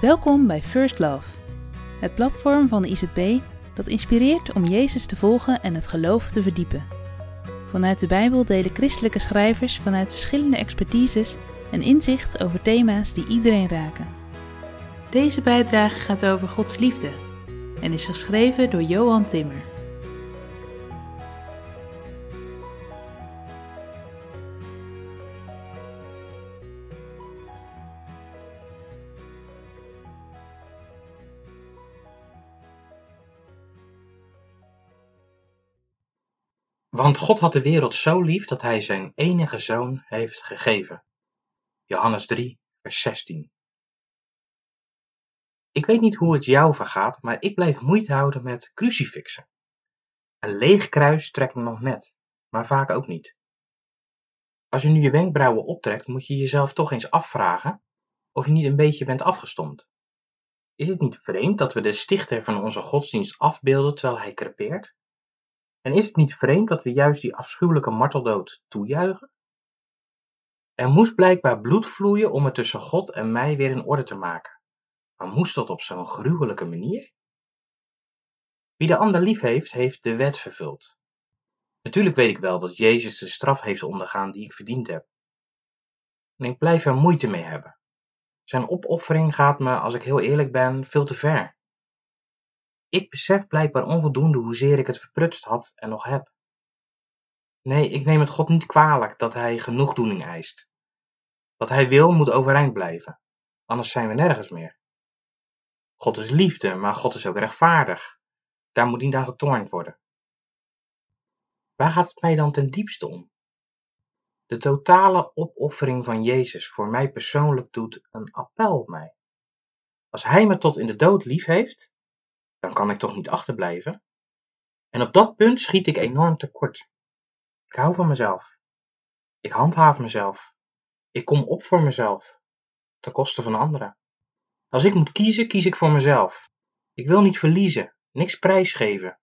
Welkom bij First Love, het platform van de IZB dat inspireert om Jezus te volgen en het geloof te verdiepen. Vanuit de Bijbel delen christelijke schrijvers vanuit verschillende expertises en inzicht over thema's die iedereen raken. Deze bijdrage gaat over Gods liefde en is geschreven door Johan Timmer. Want God had de wereld zo lief dat hij zijn enige zoon heeft gegeven. Johannes 3, vers 16. Ik weet niet hoe het jou vergaat, maar ik blijf moeite houden met crucifixen. Een leeg kruis trekt me nog net, maar vaak ook niet. Als je nu je wenkbrauwen optrekt, moet je jezelf toch eens afvragen of je niet een beetje bent afgestomd. Is het niet vreemd dat we de stichter van onze godsdienst afbeelden terwijl hij crepeert? En is het niet vreemd dat we juist die afschuwelijke marteldood toejuichen? Er moest blijkbaar bloed vloeien om het tussen God en mij weer in orde te maken. Maar moest dat op zo'n gruwelijke manier? Wie de ander lief heeft, heeft de wet vervuld. Natuurlijk weet ik wel dat Jezus de straf heeft ondergaan die ik verdiend heb. En ik blijf er moeite mee hebben. Zijn opoffering gaat me, als ik heel eerlijk ben, veel te ver. Ik besef blijkbaar onvoldoende hoezeer ik het verprutst had en nog heb. Nee, ik neem het God niet kwalijk dat hij genoegdoening eist. Wat hij wil moet overeind blijven, anders zijn we nergens meer. God is liefde, maar God is ook rechtvaardig. Daar moet niet aan getornd worden. Waar gaat het mij dan ten diepste om? De totale opoffering van Jezus voor mij persoonlijk doet een appel op mij. Als Hij me tot in de dood lief heeft, dan kan ik toch niet achterblijven? En op dat punt schiet ik enorm tekort. Ik hou van mezelf. Ik handhaaf mezelf. Ik kom op voor mezelf, ten koste van anderen. Als ik moet kiezen, kies ik voor mezelf. Ik wil niet verliezen, niks prijsgeven.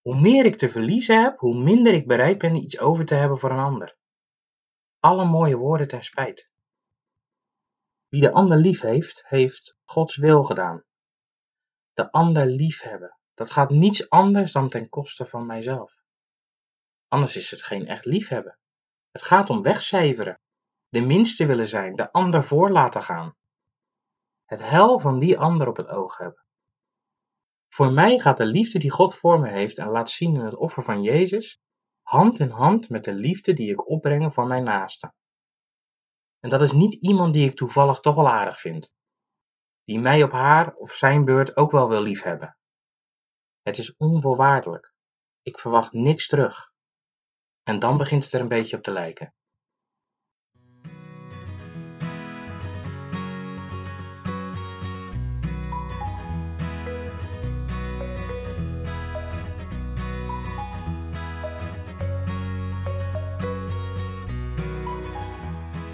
Hoe meer ik te verliezen heb, hoe minder ik bereid ben iets over te hebben voor een ander. Alle mooie woorden ten spijt. Wie de ander lief heeft, heeft Gods wil gedaan de ander liefhebben. Dat gaat niets anders dan ten koste van mijzelf. Anders is het geen echt liefhebben. Het gaat om wegcijferen, de minste willen zijn, de ander voor laten gaan. Het hel van die ander op het oog hebben. Voor mij gaat de liefde die God voor me heeft en laat zien in het offer van Jezus, hand in hand met de liefde die ik opbreng voor mijn naaste. En dat is niet iemand die ik toevallig toch wel aardig vind die mij op haar of zijn beurt ook wel wil liefhebben. Het is onvoorwaardelijk. Ik verwacht niks terug. En dan begint het er een beetje op te lijken.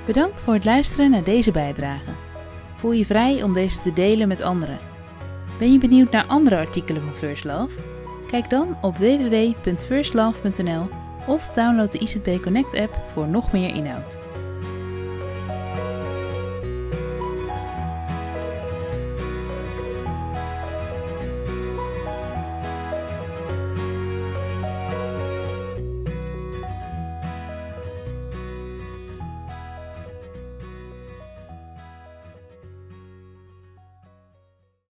Bedankt voor het luisteren naar deze bijdrage. Voel je vrij om deze te delen met anderen. Ben je benieuwd naar andere artikelen van First Love? Kijk dan op www.firstlove.nl of download de IZB Connect app voor nog meer inhoud.